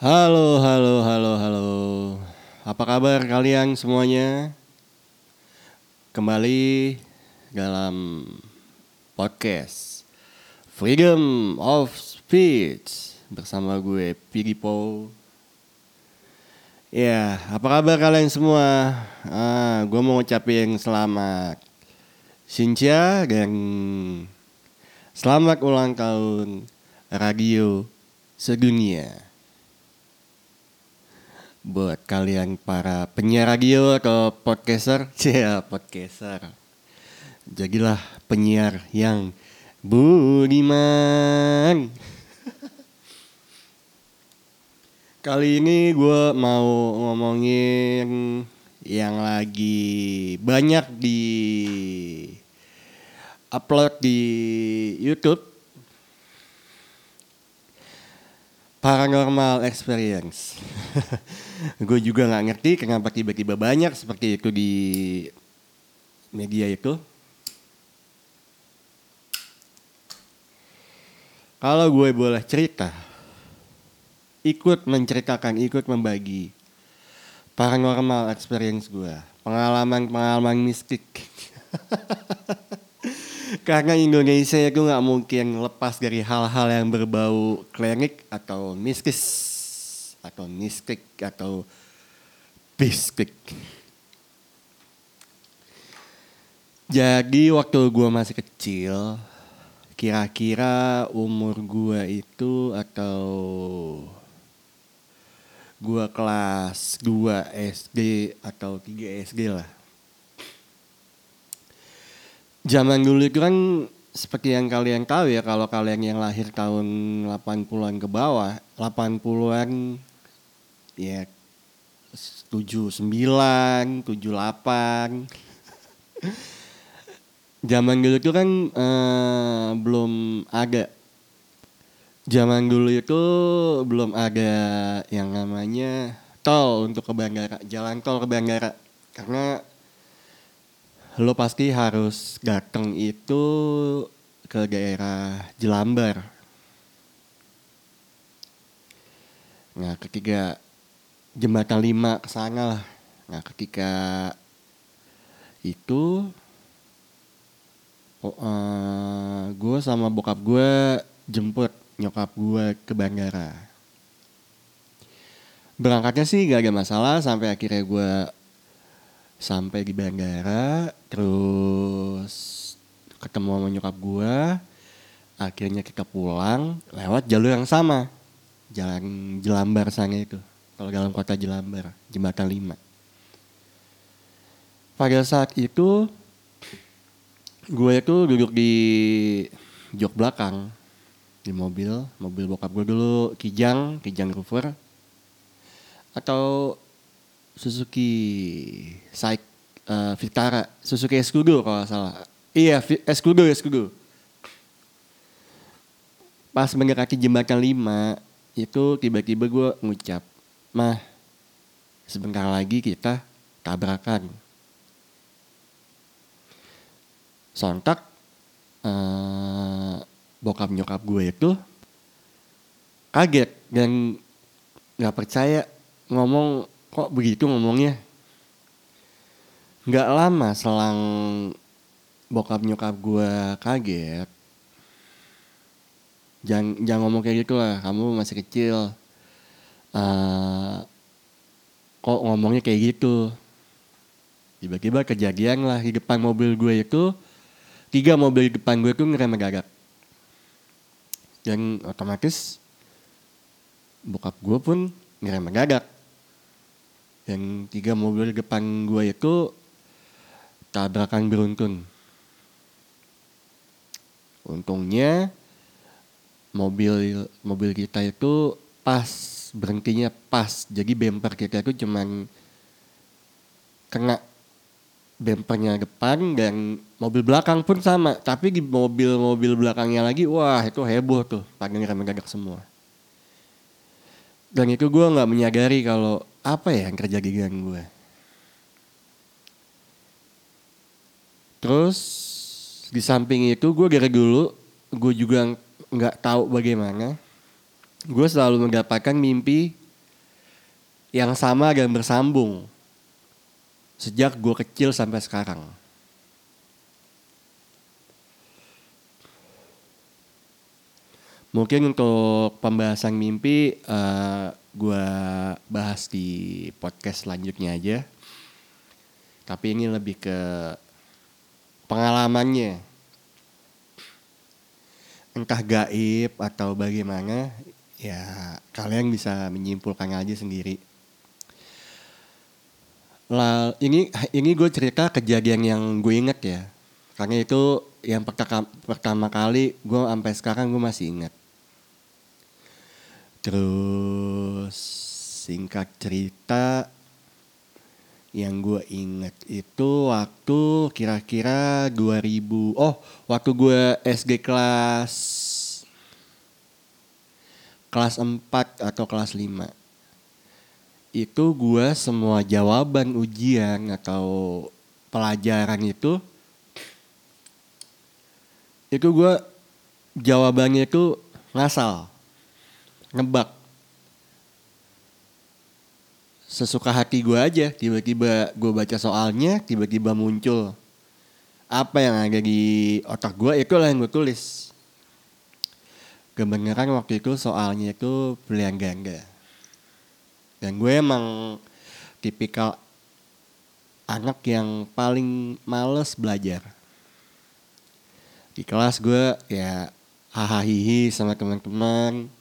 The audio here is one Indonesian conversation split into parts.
Halo, halo, halo, halo. Apa kabar kalian semuanya? Kembali dalam podcast Freedom of Speech bersama gue Piripo. Ya, apa kabar kalian semua? Ah, gue mau ngucapin selamat Sinja dan selamat ulang tahun radio sedunia buat kalian para penyiar radio atau podcaster, ya podcaster. Jadilah penyiar yang budiman. Kali ini gue mau ngomongin yang lagi banyak di upload di YouTube paranormal experience. gue juga nggak ngerti kenapa tiba-tiba banyak seperti itu di media itu. Kalau gue boleh cerita, ikut menceritakan, ikut membagi paranormal experience gue, pengalaman-pengalaman mistik. Karena Indonesia itu nggak mungkin lepas dari hal-hal yang berbau klinik atau mistis atau mistik atau bistik. Jadi waktu gue masih kecil, kira-kira umur gue itu atau gue kelas 2 SD atau 3 SD lah zaman dulu itu kan seperti yang kalian tahu ya kalau kalian yang lahir tahun 80-an ke bawah, 80-an ya 79, 78. zaman dulu itu kan eh, belum ada zaman dulu itu belum ada yang namanya tol untuk ke bandara, jalan tol ke bandara. Karena lo pasti harus datang itu ke daerah Jelambar. Nah, ketika jembatan lima ke sana lah. Nah, ketika itu oh, uh, gue sama bokap gue jemput nyokap gue ke bandara. Berangkatnya sih gak ada masalah sampai akhirnya gue sampai di bandara terus ketemu sama nyokap gue akhirnya kita pulang lewat jalur yang sama jalan Jelambar sana itu kalau dalam kota Jelambar jembatan 5 pada saat itu gue itu duduk di jok belakang di mobil mobil bokap gue dulu Kijang Kijang Rover atau Suzuki Saik uh, Vitara, Suzuki Escudo kalau salah. Iya, Escudo, Escudo. Pas mendekati jembatan 5, itu tiba-tiba gue ngucap, Mah, sebentar lagi kita tabrakan. Sontak, uh, bokap nyokap gue itu kaget dan nggak percaya ngomong kok begitu ngomongnya nggak lama selang bokap nyokap gue kaget jangan jangan ngomong kayak gitu lah kamu masih kecil uh, kok ngomongnya kayak gitu? Tiba-tiba kejadian lah di depan mobil gue itu. Tiga mobil di depan gue itu ngerem gagak. Dan otomatis bokap gue pun ngerem gagak. Yang tiga mobil di depan gue itu tabrakan beruntun. Untungnya mobil mobil kita itu pas berhentinya pas. Jadi bumper kita itu cuman kena bumpernya depan dan mobil belakang pun sama. Tapi di mobil-mobil belakangnya lagi wah itu heboh tuh. Pada ngerem gagak semua. Dan itu gue nggak menyadari kalau apa ya yang terjadi dengan gue terus di samping itu gue dari dulu gue juga nggak tahu bagaimana gue selalu mendapatkan mimpi yang sama dan bersambung sejak gue kecil sampai sekarang. Mungkin untuk pembahasan mimpi uh, gue bahas di podcast selanjutnya aja. Tapi ini lebih ke pengalamannya. Entah gaib atau bagaimana, ya kalian bisa menyimpulkan aja sendiri. Lah ini ini gue cerita kejadian yang gue inget ya. Karena itu yang pertama, pertama kali gue sampai sekarang gue masih inget. Terus singkat cerita yang gue inget itu waktu kira-kira 2000 oh waktu gue SD kelas kelas 4 atau kelas 5 itu gue semua jawaban ujian atau pelajaran itu. Itu gue jawabannya itu ngasal ngebak. Sesuka hati gue aja tiba-tiba gue baca soalnya tiba-tiba muncul apa yang ada di otak gue itu lah yang gue tulis kebenaran waktu itu soalnya itu pilihan ganda dan gue emang tipikal anak yang paling males belajar di kelas gue ya hahaha sama teman-teman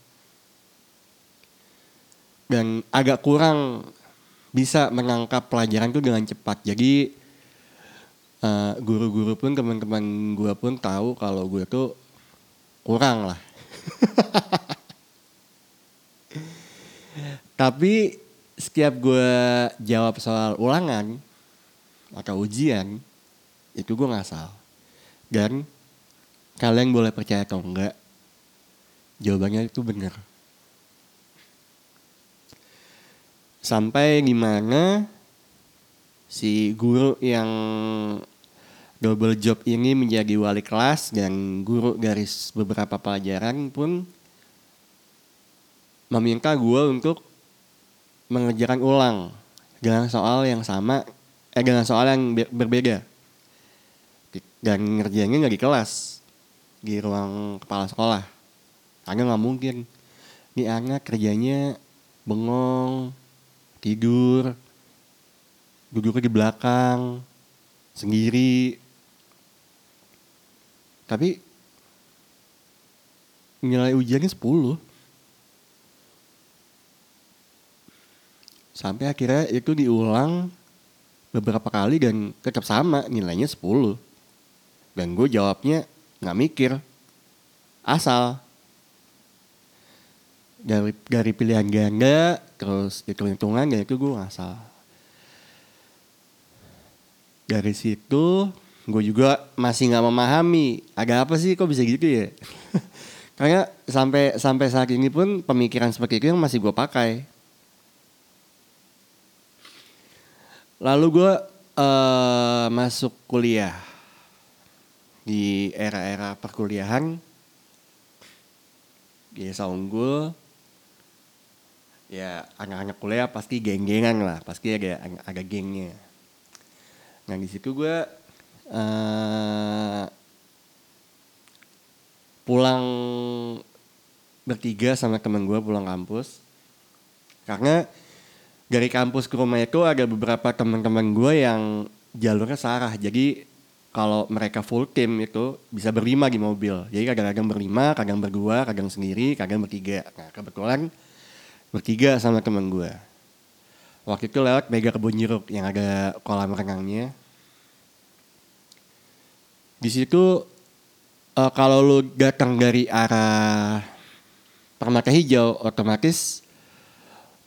dan agak kurang bisa menangkap pelajaran itu dengan cepat. Jadi uh, guru-guru pun teman-teman gue pun tahu kalau gue tuh kurang lah. Tapi setiap gue jawab soal ulangan atau ujian itu gue ngasal. Dan kalian boleh percaya atau enggak, jawabannya itu benar. sampai gimana si guru yang double job ini menjadi wali kelas dan guru garis beberapa pelajaran pun meminta gue untuk mengerjakan ulang dengan soal yang sama eh dengan soal yang berbeda. Dan ngerjainnya nggak di kelas di ruang kepala sekolah. Karena nggak mungkin. Ini anak kerjanya bengong tidur duduknya di belakang sendiri tapi nilai ujiannya 10 sampai akhirnya itu diulang beberapa kali dan tetap sama nilainya 10 dan gue jawabnya nggak mikir. Asal. Dari dari pilihan ganda terus hitung hitungan ya itu gue ngasal. Dari situ gue juga masih nggak memahami agak apa sih kok bisa gitu ya? Karena sampai sampai saat ini pun pemikiran seperti itu yang masih gue pakai. Lalu gue uh, masuk kuliah. Di era-era perkuliahan. Di Desa Unggul. Ya anak-anak kuliah pasti geng-gengan lah pasti ada ada gengnya. Nah di situ gue uh, pulang bertiga sama temen gue pulang kampus karena dari kampus ke rumah itu ada beberapa teman-teman gue yang jalurnya sarah jadi kalau mereka full tim itu bisa berlima di mobil jadi kadang-kadang berlima kadang berdua kadang sendiri kadang bertiga nah kebetulan bertiga sama temen gue. Waktu itu lewat Mega Kebun Jeruk yang ada kolam renangnya. Di situ uh, kalau lu datang dari arah Permata Hijau otomatis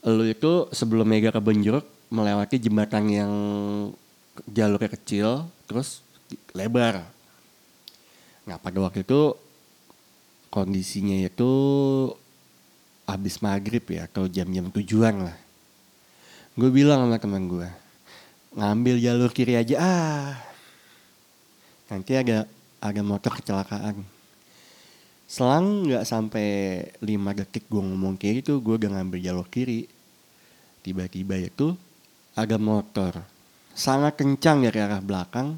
lu itu sebelum Mega Kebun Jeruk melewati jembatan yang jalurnya kecil terus lebar. Nah pada waktu itu kondisinya itu habis maghrib ya atau jam-jam tujuan lah. Gue bilang sama teman gue, ngambil jalur kiri aja ah. Nanti ada ada motor kecelakaan. Selang nggak sampai 5 detik gue ngomong kayak gitu, gue udah ngambil jalur kiri. tiba-tiba itu ada motor. Sangat kencang dari arah belakang.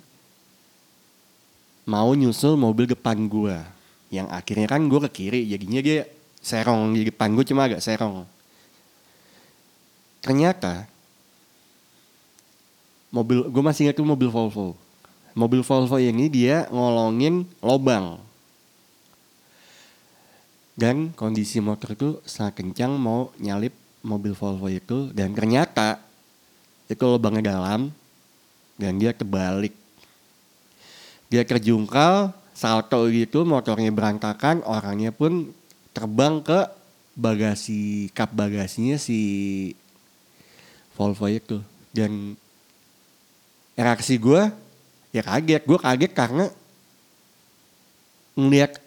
Mau nyusul mobil depan gue yang akhirnya kan gue ke kiri jadinya dia serong di depan gue cuma agak serong. Ternyata mobil gue masih ingat tuh mobil Volvo mobil Volvo ini dia ngolongin lobang. Dan kondisi motor itu sangat kencang mau nyalip mobil Volvo itu. Dan ternyata itu lubangnya dalam dan dia kebalik. Dia terjungkal salto gitu motornya berantakan orangnya pun terbang ke bagasi kap bagasinya si Volvo itu. Dan reaksi gue ya kaget gue kaget karena ngeliat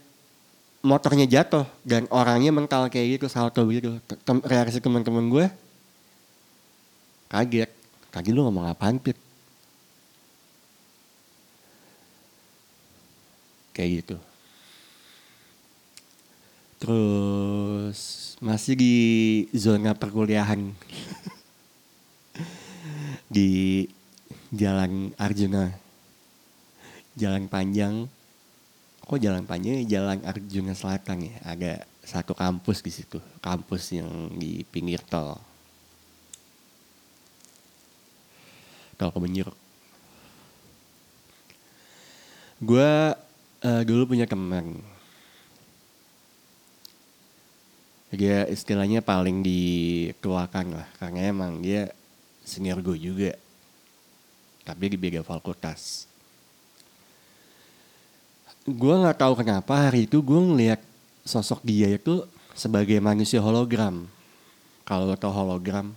motornya jatuh dan orangnya mental kayak gitu salto gitu. Tem reaksi teman-teman gue kaget. Kaget lu ngomong apaan pit? Kayak gitu. Terus masih di zona perkuliahan. Di Jalan Arjuna. Jalan panjang. Kok jalan panjang Jalan Arjuna Selatan ya. Agak satu kampus di situ. Kampus yang di pinggir tol. Tol Kebenjur. Gue uh, dulu punya teman. Dia istilahnya paling dikeluarkan lah. Karena emang dia senior gue juga tapi di beda fakultas gue nggak tahu kenapa hari itu gue ngeliat sosok dia itu sebagai manusia hologram. Kalau lo tau hologram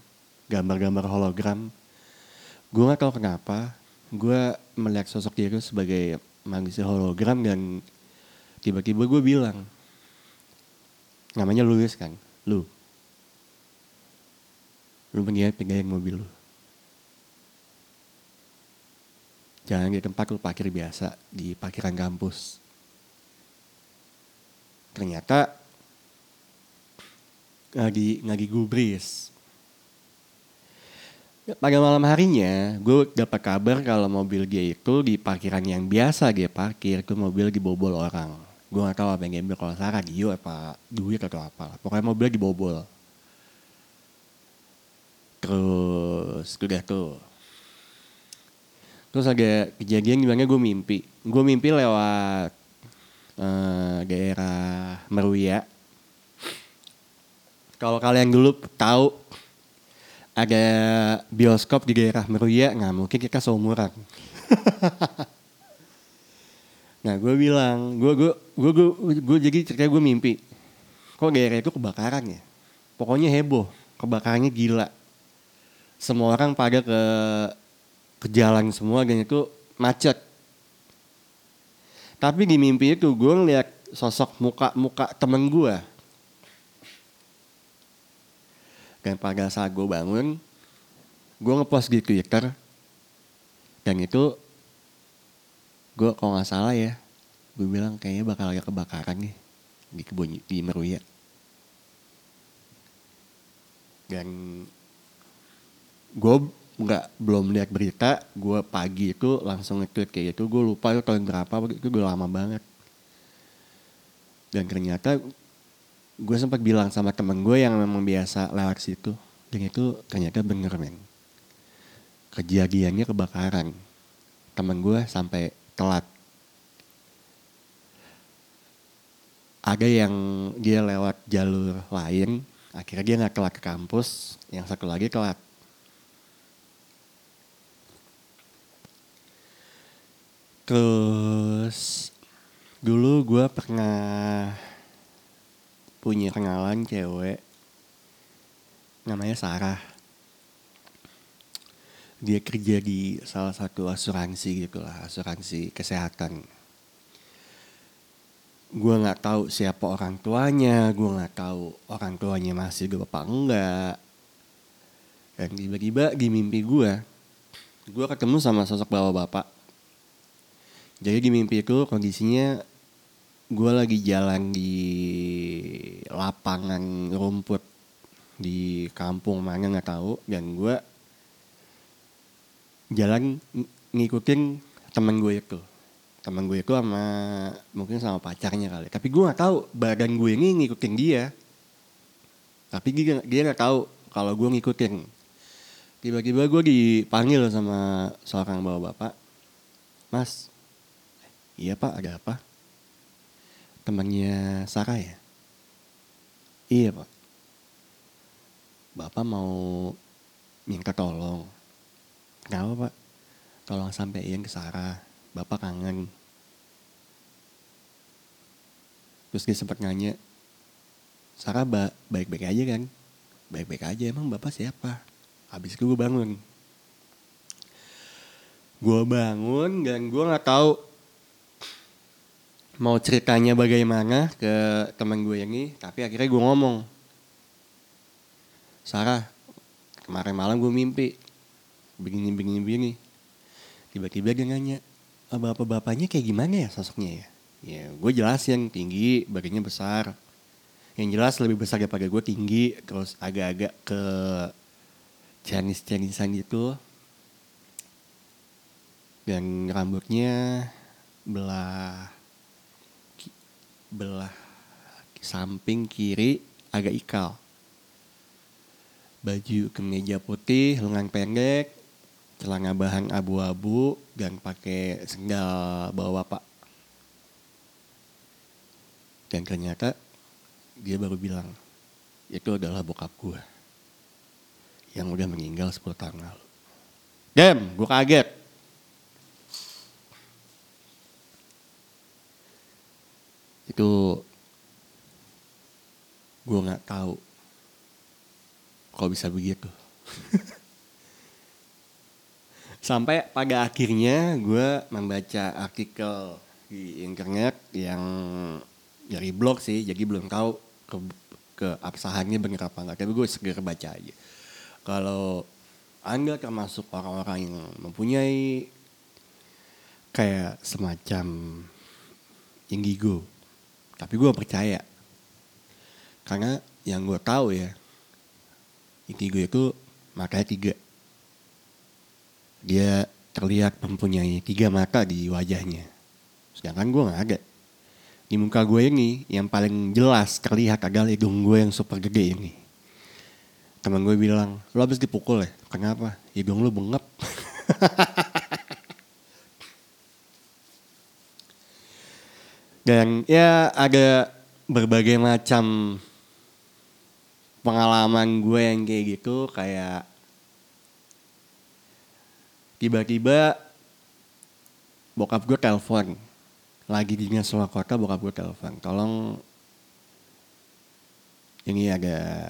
gambar-gambar hologram gue nggak tahu kenapa gue melihat sosok dia itu sebagai manusia hologram dan tiba-tiba gue bilang namanya Louis kan? Lu. Lu mendingan pegang mobil lu. Jangan di tempat lu parkir biasa di parkiran kampus. Ternyata lagi lagi gubris. Pada malam harinya, gue dapat kabar kalau mobil dia itu di parkiran yang biasa dia parkir, itu mobil dibobol orang. Gue gak tahu apa yang dia kalau salah radio apa duit atau apa. Pokoknya mobil dibobol. Terus udah tuh Terus ada kejadian gimana gue mimpi. Gue mimpi lewat uh, daerah Meruya. Kalau kalian dulu tahu ada bioskop di daerah Meruya, nggak mungkin kita seumuran. nah gue bilang, gue gue gue gue, gue jadi cerita gue mimpi. Kok daerah itu kebakaran ya? Pokoknya heboh, kebakarannya gila. Semua orang pada ke ke jalan semua dan itu macet. Tapi di mimpi itu gue ngeliat sosok muka-muka temen gue. Dan pada saat gue bangun, gue ngepost di Twitter. Dan itu, gue kalau nggak salah ya, gue bilang kayaknya bakal ada kebakaran nih di kebun di Meruya. Dan gue nggak belum lihat berita gue pagi itu langsung nge kayak gitu. Gue lupa itu tahun berapa itu gue lama banget. Dan ternyata gue sempat bilang sama temen gue yang memang biasa lewat situ. Dan itu ternyata bener men. Kejadiannya kebakaran. Temen gue sampai telat. Ada yang dia lewat jalur lain akhirnya dia nggak telat ke kampus yang satu lagi telat Terus dulu gue pernah punya kenalan cewek namanya Sarah. Dia kerja di salah satu asuransi gitu lah, asuransi kesehatan. Gue nggak tahu siapa orang tuanya, gue nggak tahu orang tuanya masih gue apa enggak. Dan tiba-tiba di mimpi gue, gue ketemu sama sosok bapak-bapak jadi di mimpi itu kondisinya gue lagi jalan di lapangan rumput di kampung mana nggak tahu dan gue jalan ng- ngikutin temen gue itu. Temen gue itu sama mungkin sama pacarnya kali. Tapi gue nggak tahu badan gue ini ngikutin dia. Tapi dia dia nggak tahu kalau gue ngikutin. Tiba-tiba gue dipanggil sama seorang bawa bapak mas iya pak ada apa? Temannya Sarah ya? Iya pak. Bapak mau minta tolong. Kenapa pak. Tolong sampein ke Sarah. Bapak kangen. Terus dia sempat nanya Sarah ba baik-baik aja kan? Baik-baik aja emang bapak siapa? Habis itu gue bangun. Gue bangun dan gue nggak tahu mau ceritanya bagaimana ke teman gue ini tapi akhirnya gue ngomong Sarah kemarin malam gue mimpi begini begini begini. Tiba-tiba dia nanya "Ah, bapak-bapaknya kayak gimana ya sosoknya ya? Ya gue jelasin tinggi badannya besar. Yang jelas lebih besar daripada gue tinggi terus agak-agak ke Chinese Chinesean gitu. Dan rambutnya belah belah samping kiri agak ikal baju kemeja putih lengan pendek celana bahan abu-abu dan pakai sendal bawa pak dan ternyata dia baru bilang itu adalah bokap gue yang udah meninggal 10 tahun lalu. Dem, gue kaget. Itu gue nggak tahu kok bisa begitu. Sampai pada akhirnya gue membaca artikel di internet yang dari blog sih, jadi belum tahu ke, ke absahannya bener apa enggak. Tapi gue segera baca aja. Kalau anda termasuk orang-orang yang mempunyai kayak semacam indigo, tapi gue percaya. Karena yang gue tahu ya indigo itu makanya tiga. Dia terlihat mempunyai tiga mata di wajahnya. Sedangkan gue nggak ada. Di muka gue ini yang paling jelas terlihat adalah hidung gue yang super gede ini. Teman gue bilang lo habis dipukul ya? Kenapa? Hidung lu bengep dan ya ada berbagai macam pengalaman gue yang kayak gitu kayak tiba-tiba bokap gue telepon. Lagi di luar kota bokap gue telepon. Tolong ini ada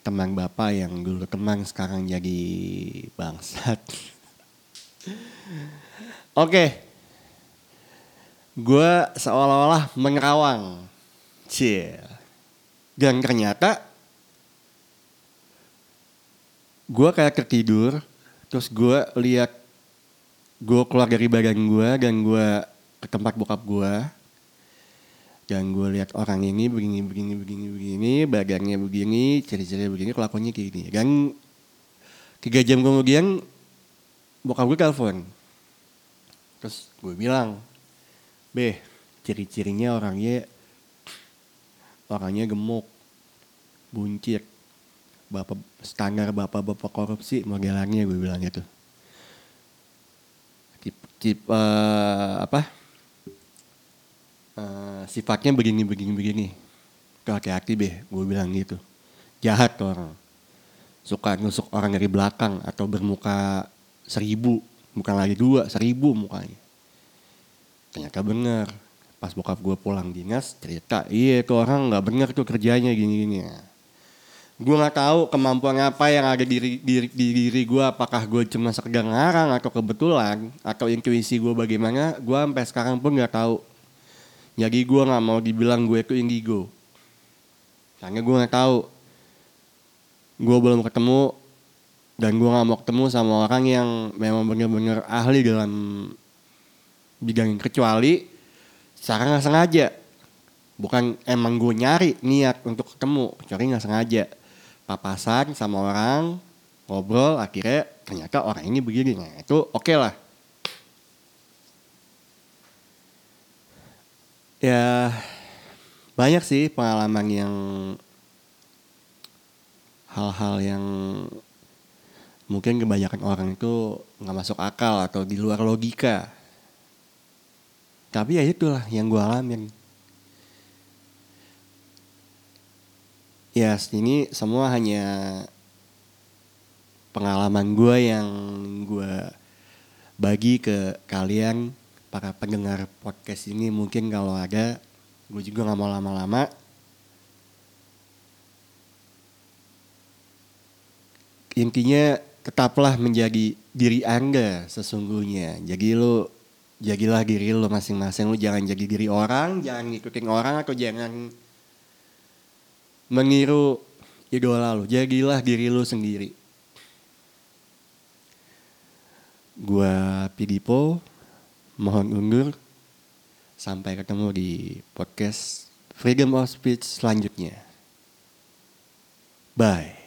teman bapak yang dulu teman sekarang jadi bangsat. Oke gue seolah-olah menerawang cie. Dan ternyata gue kayak tertidur terus gue lihat gue keluar dari badan gue dan gue ke tempat bokap gue dan gue lihat orang ini begini begini begini begini badannya begini ciri-ciri begini kelakuannya kayak gini. Dan tiga jam kemudian bokap gue telepon. Terus gue bilang beh ciri-cirinya orangnya orangnya gemuk buncit. Bapak standar bapak-bapak korupsi modelannya gue bilang gitu. Tip, tip eh, apa? Eh, sifatnya begini begini begini. Tuh hati-hati beh gue bilang gitu. Jahat orang. Suka nusuk orang dari belakang atau bermuka seribu bukan lagi dua seribu mukanya ternyata bener. Pas bokap gue pulang dinas cerita iya itu orang nggak bener tuh kerjanya gini gini gue nggak tahu kemampuan apa yang ada di diri, di diri gue apakah gue cuma sekedar ngarang atau kebetulan atau intuisi gue bagaimana gue sampai sekarang pun nggak tahu. Jadi gue nggak mau dibilang gue itu indigo. Karena gue nggak tahu. Gue belum ketemu dan gue nggak mau ketemu sama orang yang memang bener-bener ahli dalam bidang ini. kecuali secara nggak sengaja. Bukan emang gue nyari niat untuk ketemu kecuali nggak sengaja. Papasan sama orang ngobrol akhirnya ternyata orang ini begini. Nah itu oke okay lah. Ya banyak sih pengalaman yang hal-hal yang mungkin kebanyakan orang itu nggak masuk akal atau di luar logika tapi ya itulah yang gue alamin. Ya ini semua hanya pengalaman gue yang gue bagi ke kalian para pendengar podcast ini. Mungkin kalau ada gue juga nggak mau lama-lama. Intinya tetaplah menjadi diri anda sesungguhnya. Jadi lo jadilah diri lo masing-masing lo jangan jadi diri orang jangan ngikutin orang atau jangan meniru idola lo jadilah diri lo sendiri Gua Pidipo, mohon undur. Sampai ketemu di podcast Freedom of Speech selanjutnya. Bye.